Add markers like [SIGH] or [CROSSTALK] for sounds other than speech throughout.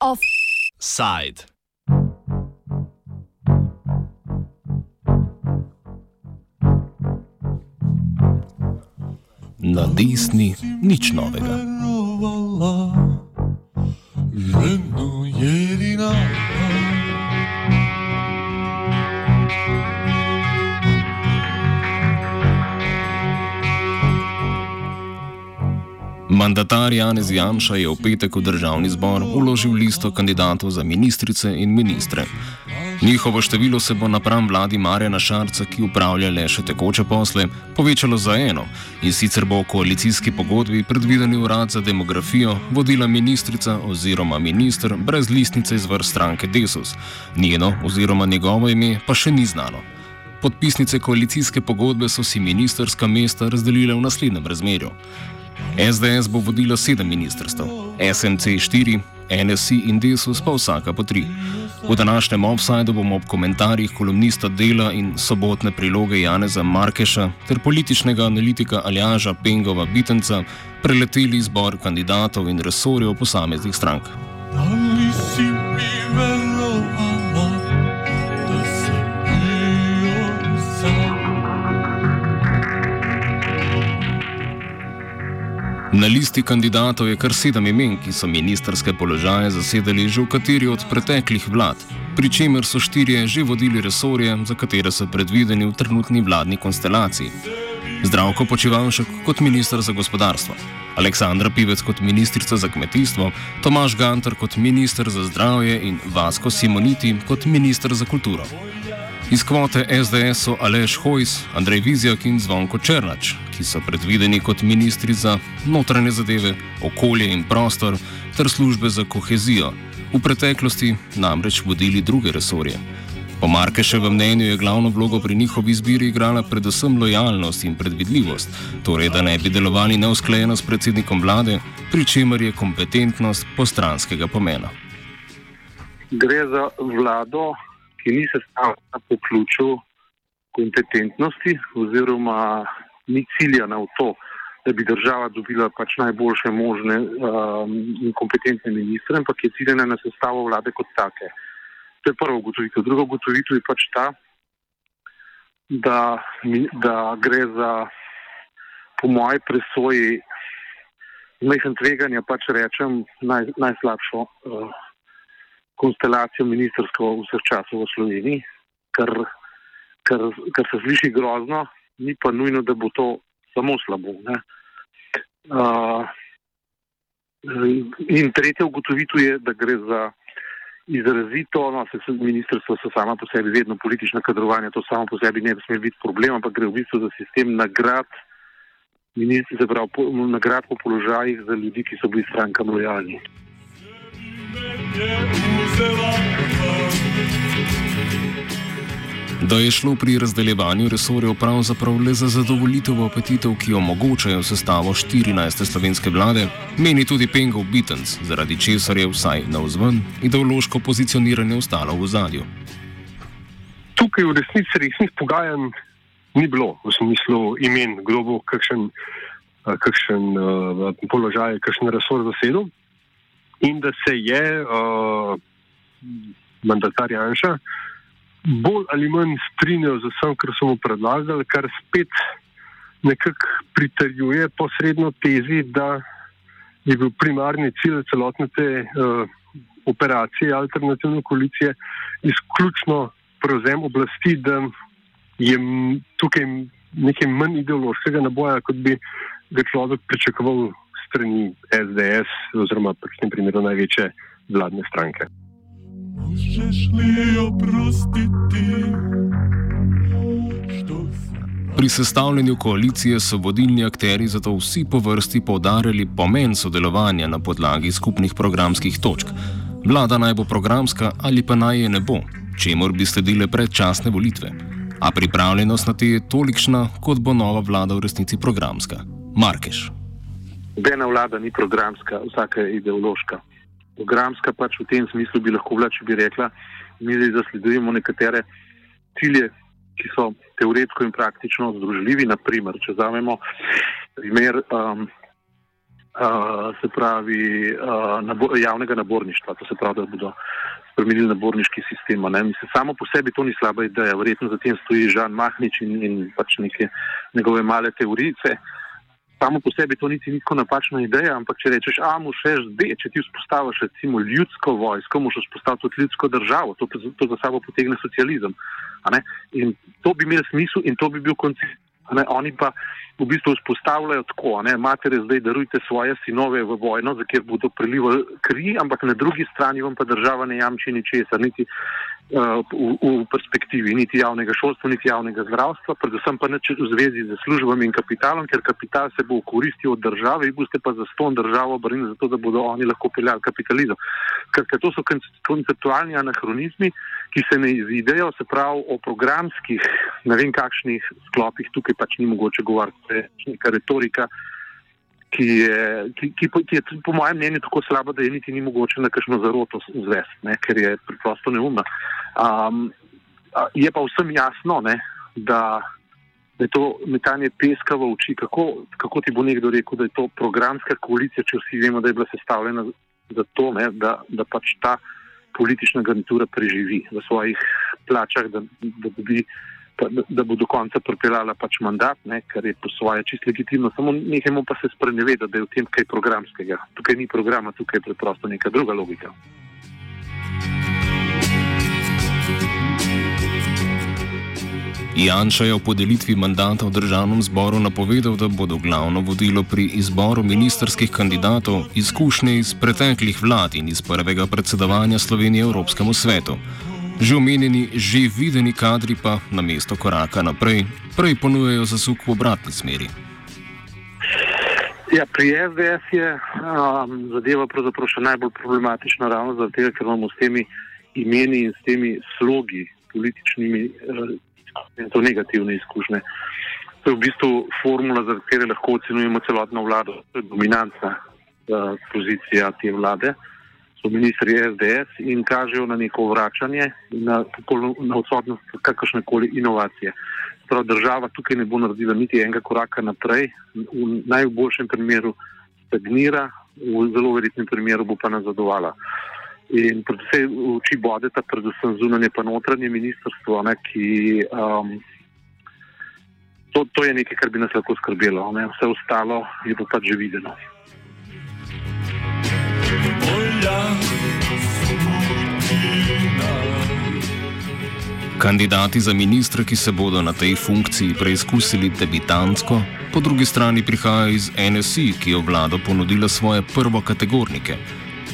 Offside. Na desni nič novega. Mandatar Janez Janša je v petek v državni zbor uložil listo kandidatov za ministrice in ministre. Njihovo število se bo napram vladi Marjana Šarca, ki upravlja le še tekoče posle, povečalo za eno in sicer bo v koalicijski pogodbi predvideni urad za demografijo vodila ministrica oziroma minister brez listnice iz vrst stranke Desus. Njeno oziroma njegovo ime pa še ni znano. Podpisnice koalicijske pogodbe so si ministerska mesta razdelile v naslednjem razmerju. SDS bo vodila sedem ministrstv, SMC štiri, NSI in Desus pa vsaka po tri. V današnjem offsajdu bomo ob komentarjih kolumnista Dela in sobotne priloge Janeza Markeša ter političnega analitika Aljaža Pengova Bitenca preleteli izbor kandidatov in resorjev posameznih strank. Na listi kandidatov je kar sedem imen, ki so ministerske položaje zasedali že v kateri od preteklih vlad, pri čemer so štirje že vodili resorje, za katere so predvideni v trenutni vladni konstelaciji. Zdravko Počivalšek kot ministr za gospodarstvo, Aleksandra Pivec kot ministrica za kmetijstvo, Tomaš Gantar kot ministr za zdravje in Vasko Simoniti kot ministr za kulturo. Iz kvote SDS so Aleš Hojs, Andrej Vizjak in Zvonko Černač, ki so predvideni kot ministri za notranje zadeve, okolje in prostor ter službe za kohezijo, v preteklosti namreč vodili druge resorje. Po Markeševem mnenju je glavno vlogo pri njihovi izbiri igrala predvsem lojalnost in predvidljivost, torej da ne bi delovali neusklajeno s predsednikom vlade, pri čemer je kompetentnost postranskega pomena. Gre za vlado, ki ni sestavljena po ključu kompetentnosti oziroma ni ciljana v to, da bi država dobila pač najboljše možne um, in kompetentne ministre, ampak je ciljena na sestavo vlade kot take. To je prva ugotovitev. Druga ugotovitev je pač ta, da, da gre za, po moji presoji, zmehen tveganja, pač rečem, naj, najslabšo uh, konstelacijo ministrstva vseh časov v Sloveniji, kar, kar, kar se sliši grozno, ni pa nujno, da bo to samo slabo. Ne? Uh, in tretja ugotovitev je, da gre za izrazito, no, se, ministrstvo so sama po sebi vedno politična kadrovanja, to samo po sebi ne bi smel biti problem, ampak gre v bistvu za sistem nagrad, ministr, se pravi, po, nagrad po položajih za ljudi, ki so bili strankam lojalni. Da je šlo pri razdeljevanju resorjev pravzaprav le za zadovoljitev apetitov, ki omogočajo sestavo 14. slovenske vlade, meni tudi Pengov Bitens, zaradi česar je vsaj na vzven ideološko pozicioniranje ostalo v zadju. tukaj v resnici resnih pogajanj ni bilo, v smislu imen, kdo bo kakšen, eh, kakšen uh, položaj, kakšen resor zasedel. In da se je uh, mandatar Janša bolj ali manj strinjal z vsem, kar so mu predlagali, kar spet nekako pritrjuje posredno tezi, da je bil primarni cilj celotne te uh, operacije alternativne koalicije izključno prevzem oblasti, da je tukaj nekaj manj ideološkega naboja, kot bi ga človek pričakoval strani SDS oziroma v tem primeru največje vladne stranke. Možeš li oprostiti? Pri sestavljanju koalicije so vodilni akteri zato vsi po vrsti poudarjali pomen sodelovanja na podlagi skupnih programskih točk. Vlada naj bo programska ali pa naj je ne bo, čemur bi sledile predčasne volitve. A pripravljenost na te je tolikšna, kot bo nova vlada v resnici programska. Markeš. Nobena vlada ni programska, vsaka je ideološka. Programska pač v tem smislu bi lahko bila, če bi rekla, mi zdaj zasledujemo nekatere cilje, ki so teoretsko in praktično združljivi. Naprimer, če vzamemo primer um, uh, se pravi uh, nabor, javnega naborništva, to se pravi, da bodo spremenili naborniški sistem. Ne? Mislim, samo po sebi to ni slaba ideja, verjetno za tem stoji Žan Mahnič in, in pač neke njegove male teorice. Samo po sebi to niti ni tako napačna ideja, ampak če rečeš, a mu še zdaj, če ti vzpostaviš recimo ljudsko vojsko, moš vzpostaviti tudi ljudsko državo, to, to za sabo potegne socializem. In to bi imel smisel in to bi bil koncept. Oni pa v bistvu vzpostavljajo tako, ne, matere zdaj darujte svoje sinove v vojno, za kjer bodo prelivali kri, ampak na drugi strani vam pa država ne jamči ničesar, niti v, v perspektivi, niti javnega šolstva, niti javnega zdravstva, predvsem pa neč v zvezi z službami in kapitalom, ker kapital se bo koristil od države in boste pa za ston državo obrnili, zato da bodo oni lahko peljali kapitalizem. Ker to so konceptualni anahronizmi, ki se ne izidejo, se pravi o programskih, ne vem kakšnih sklopih, tukaj pač ni mogoče govoriti neka retorika, ki je, ki, ki, ki je po mojem mnenju tako slaba, da je niti ni mogoče na kakšno zaroto zvesti, ker je preprosto neumna. Um, je pa vsem jasno, ne, da, da je to metanje peska v oči. Kako, kako ti bo nekdo rekel, da je to programska koalicija, če vsi vemo, da je bila sestavljena za to, ne, da, da pač ta politična garnitura preživi v svojih plačah, da, da dobi da, bo do konca pripeljala pač mandat, ne, kar je po svoje čist legitimno. Samo nehajmo pa se sprenevedati, da je v tem kaj programskega. Tukaj ni programa, tukaj je preprosto neka druga logika. Janša je v podelitvi mandata v državnem zboru napovedal, da bodo glavno vodilo pri izboru ministerskih kandidatov izkušnje iz preteklih vlad in iz prvega predsedovanja Slovenije Evropskemu svetu. Že omenjeni, že videni kadri pa na mesto koraka naprej, prej ponujejo zasuk v obratni smeri. Ja, pri SDS je um, zadeva pravzaprav še najbolj problematična ravno zato, ker imamo s temi imeni in s temi slogi političnimi uh, to negativne izkušnje. To je v bistvu formula, za katero lahko ocenujemo celotno vlado, to je dominantna uh, pozicija te vlade. Uh, so ministri SDS in kažejo na neko vračanje in na, na odsotnost kakršne koli inovacije. Prav država tukaj ne bo naredila niti enega koraka naprej, v najboljšem primeru stagnira, v zelo verjetnem primeru bo pa nazadovala. In predvsem oči bodeta, predvsem zunanje pa notranje ministrstvo, ne, ki um, to, to je nekaj, kar bi nas lahko skrbelo, ne. vse ostalo je pa pač že videno. Kandidati za ministre, ki se bodo na tej funkciji preizkusili debitantsko, po drugi strani prihajajo iz NSI, ki je vlado ponudila svoje prvokategornike.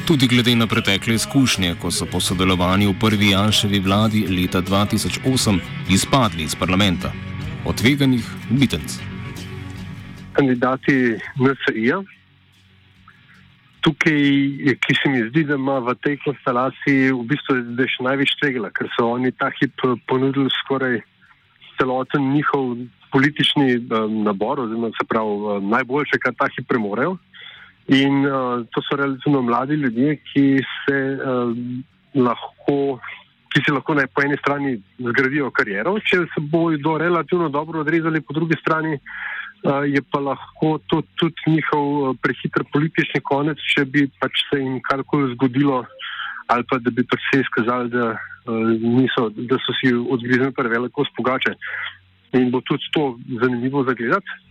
Tudi glede na pretekle izkušnje, ko so po sodelovanju v prvi Janševi vladi leta 2008 izpadli iz parlamenta. Od tveganih bitenc. Kandidati NSI-ja, tukaj, ki se mi zdi, da ima v tej konstelaciji v bistvu še največ tvegala, ker so oni ta hip ponudili skoraj celoten njihov politični um, nabor, oziroma se pravi um, najboljše, kar ta hip premorejo. In uh, to so relativno mladi ljudje, ki se um, lahko. Ki si lahko ne, po eni strani zgradijo kariero, če se bodo relativno dobro odrezali, po drugi strani uh, je pa lahko to tudi njihov prehiter politični konec, če bi pač se jim karkoli zgodilo, ali pa da bi pač se izkazali, da, niso, da so si odgriznili preveliko spogače. In bo tudi to zanimivo zagledati.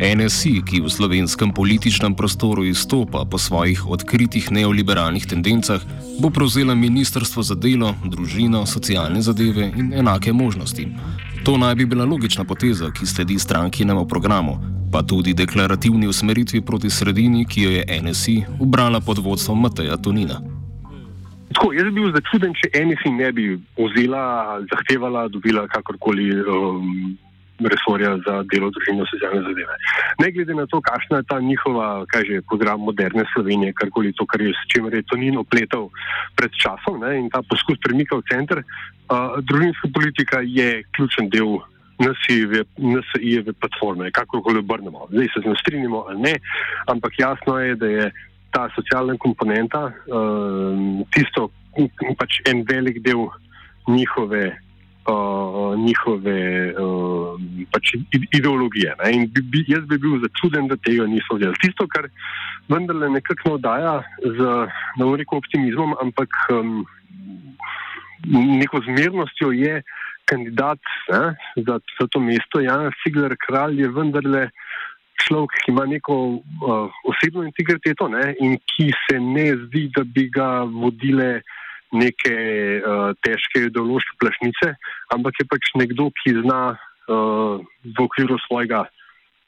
NSI, ki v slovenskem političnem prostoru izstopa po svojih odkritih neoliberalnih tendencah, bo prevzela Ministrstvo za delo, družino, socialne zadeve in enake možnosti. To naj bi bila logična poteza, ki sledi strankinemu programu, pa tudi deklarativni usmeritvi proti sredini, ki jo je NSI ubrala pod vodstvom Mateja Tonina. Tako, jaz bi bil začuden, če NSI ne bi vzela, zahtevala, dobila kakorkoli. Um, resorja za delo, družino, socialne zadeve. Ne glede na to, kakšna je ta njihova, kaj že, program moderne Slovenije, karkoli to, kar je s čimer je to ni opletal pred časom ne, in ta poskus premika v center, uh, družinska politika je ključen del. NSI-jeve platforme, kako koli obrnemo. Zdaj se z njim strinjamo ali ne, ampak jasno je, da je ta socialna komponenta, uh, tisto, pač en velik del njihove. Uh, njihove uh, pač ideologije. Ne? In bi, bi, jaz bi bil začuden, da tega niso vzeli. Tisto, kar vendarle nekako navdaja z nevriko optimizmom, ampak um, neko zmernostjo je kandidat ne, za, za to mesto. Jan Sigler Kralj je vendarle človek, ki ima neko uh, osebno integriteto ne, in ki se ne zdi, da bi ga vodile neke uh, težke ideološke plašnice, ampak je pač nekdo, ki zna uh, v okviru svojega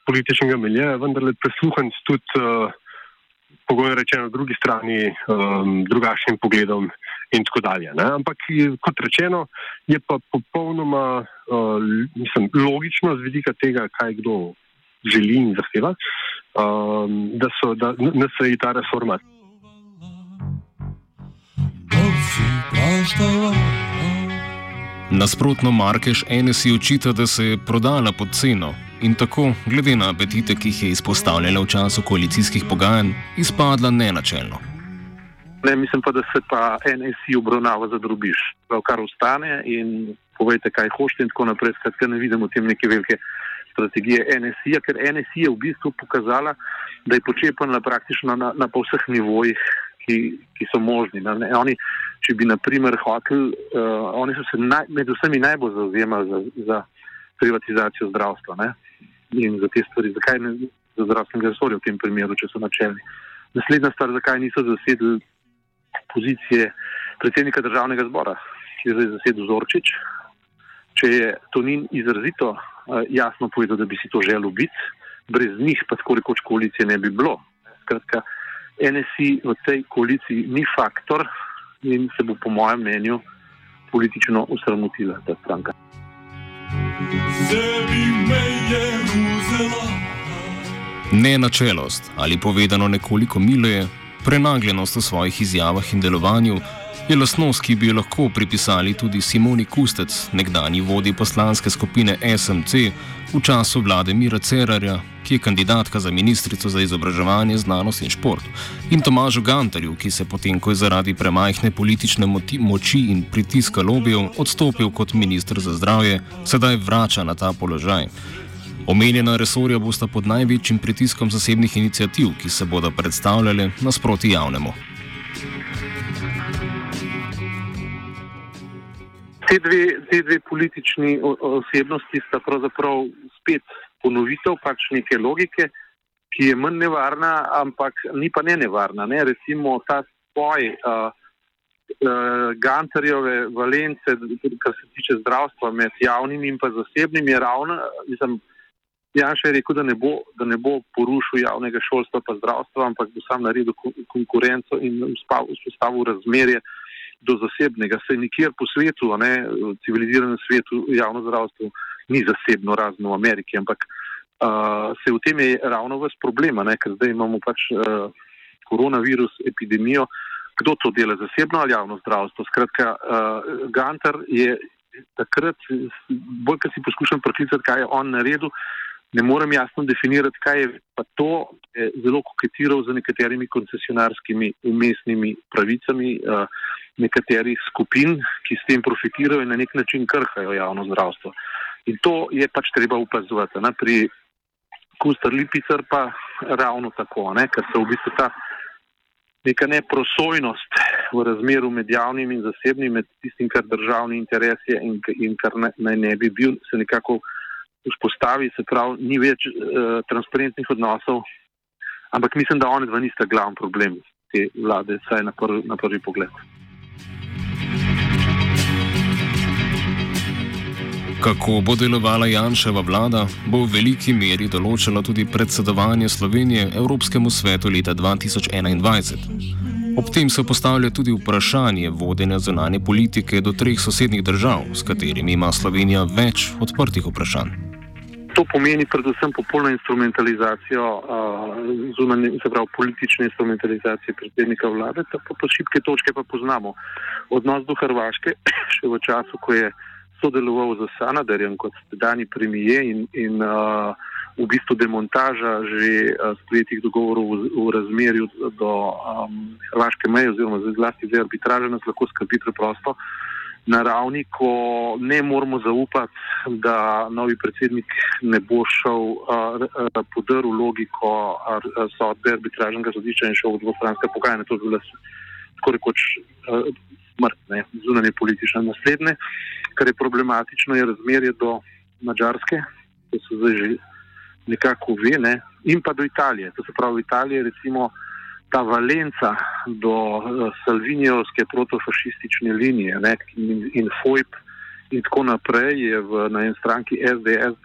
političnega milija vendarle presluhati tudi. Uh, pogojno rečeno, drugi strani um, drugačnim pogledom in tako dalje. Ne? Ampak, kot rečeno, je pa popolnoma uh, mislim, logično z vidika tega, kaj kdo želi in zahteva, um, da, so, da, da se je ta reforma. Nasprotno, Markeš NSI očita, da se je prodala pod ceno in tako, glede na apetite, ki jih je izpostavljala v času koalicijskih pogajanj, izpadla nenačelno. Ne, mislim pa, da se pa NSI obravnava za drobiš, kar ostane in povejte, kaj hočete in tako naprej. Skratka, ne vidimo tem neke velike strategije NSI, ker NSI je v bistvu pokazala, da je počepana praktično na, na vseh nivojih, ki, ki so možni. Ne, oni, če bi, na primer, hoteli, uh, oni so se naj, med vsemi najbolj zauzemali za, za privatizacijo zdravstva. Ne in za te stvari, zakaj ne za zdravstvenega resorja v tem primeru, če so načelni. Naslednja stvar, zakaj niso zasedli pozicije predsednika državnega zbora, ki je zdaj zasedel Zorčič, če je to ni izrazito uh, jasno povedal, da bi si to želel biti, brez njih pa tako rekoč koalicije ne bi bilo. Skratka, NSI v tej koaliciji ni faktor in se bo po mojem mnenju politično usramotila ta stranka. Nenačelost ali povedano nekoliko mileje, prenagljenost v svojih izjavah in delovanju je lasnost, ki bi jo lahko pripisali tudi Simoni Kustec, nekdani vodji poslanske skupine SMC v času vlade Mira Cerarja, ki je kandidatka za ministrico za izobraževanje, znanost in šport, in Tomažu Gantarju, ki se potem, ko je zaradi premajhne politične moči in pritiska lobijev odstopil kot ministr za zdravje, sedaj vrača na ta položaj. Omenjena resorja bosta pod največjim pritiskom zasebnih inicijativ, ki se bodo predstavljale nasproti javnemu. Te dve, te dve politični osebnosti sta pravzaprav spet ponovitev pač neke logike, ki je manj nevarna, ampak ni pa ne nevarna. Ne? Recimo ta spoj uh, uh, Gantarjeve valence, kar se tiče zdravstva med javnim in pa zasebnim, je ravno, mislim, Janša je rekel, da ne, bo, da ne bo porušil javnega šolstva pa zdravstva, ampak bo sam naredil konkurenco in vzpostavil razmerje do zasebnega. Se nikjer po svetu, ne, civiliziranem svetu, javno zdravstvo ni zasebno, razno v Ameriki, ampak uh, se v tem je ravno vas problema, ne, ker zdaj imamo pač uh, koronavirus, epidemijo, kdo to dela, zasebno ali javno zdravstvo. Skratka, uh, Gantar je takrat, bolj, ker si poskušam proklicati, kaj je on naredil, ne morem jasno definirati, kaj je pa to, je zelo koketiral z nekaterimi koncesionarskimi umestnimi pravicami. Uh, nekaterih skupin, ki s tem profitirajo in na nek način krhajo javno zdravstvo. In to je pač treba upazovati. Ne? Pri Kustar Lipicer pa ravno tako, ne? ker se v bistvu ta neka neprosojnost v razmeru med javnim in zasebnim, med tistim, kar državni interes je in, in kar naj ne, ne bi bil, se nekako vzpostavi, se pravi, ni več uh, transparentnih odnosov, ampak mislim, da oni dva nista glavni problem te vlade, saj na, prv, na prvi pogled. Kako bo delovala Janševa vlada, bo v veliki meri določila tudi predsedovanje Slovenije Evropskemu svetu leta 2021. Ob tem se postavlja tudi vprašanje vodenja zunanje politike do treh sosednjih držav, s katerimi ima Slovenija več odprtih vprašanj. To pomeni predvsem popolno instrumentalizacijo, zunanje, se pravi politične instrumentalizacije predsednika vlade, tako pa šibke točke pa poznamo. Odnos do Hrvaške, [CLEARS THROAT] še v času, ko je sodeloval z Sanaderjem kot sedajni premije in, in uh, v bistvu demontaža že uh, sprejetih dogovorov v, v razmerju do um, Hrvaške meje oziroma zlasti zdaj arbitraže nas lahko skrbi preprosto na ravni, ko ne moramo zaupati, da novi predsednik ne bo šel uh, uh, podrl logiko uh, sodbe arbitražnega sodišča in šel v dvostranske pogajanja. To bi bilo tako rekoč uh, smrtne, zunanje politične naslednje. Kar je problematično, je razmerje do Mačarske, ki so zdaj že nekako ve, ne, in pa do Italije. To se pravi, Italija je recimo ta valenca do uh, Salvinijovske protofašistične linije ne, in, in FOIP in tako naprej je v, na eni stranki SDS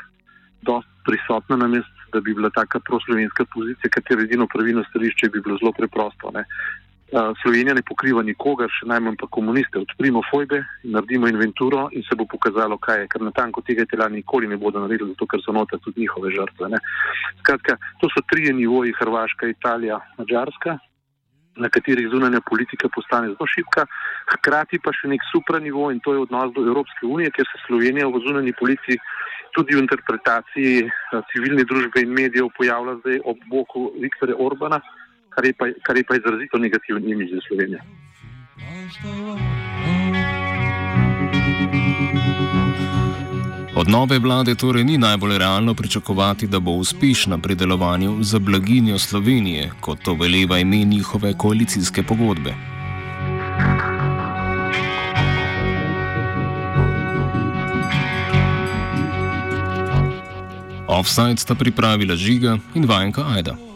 dosti prisotna na mest, da bi bila taka proslovenska pozicija, katero edino pravilno stališče bi bilo zelo preprosto. Ne. Slovenija ne pokriva nikogar, še najmanj pa komuniste. Odprimo fojbe, naredimo inventuro in se bo pokazalo, kaj je, ker na tanko tega tela nikoli ne bodo naredili, zato ker so nota tudi njihove žrtve. Ne. Skratka, to so trije nivoji, Hrvaška, Italija, Mačarska, na katerih zunanja politika postane zelo šipka, hkrati pa še nek supranivo in to je odnos do Evropske unije, ker se Slovenija v zunanji politiki tudi v interpretaciji civilne družbe in medijev pojavlja zdaj ob boku Viktorja Orbana kar je pa, kar je pa izrazito negativen imidž za Slovenijo. Od nove vlade torej ni najbolj realno pričakovati, da bo uspešna pri delovanju za blaginjo Slovenije, kot to veleva ime njihove koalicijske pogodbe. Offside sta pripravila žiga in vajenka Aida.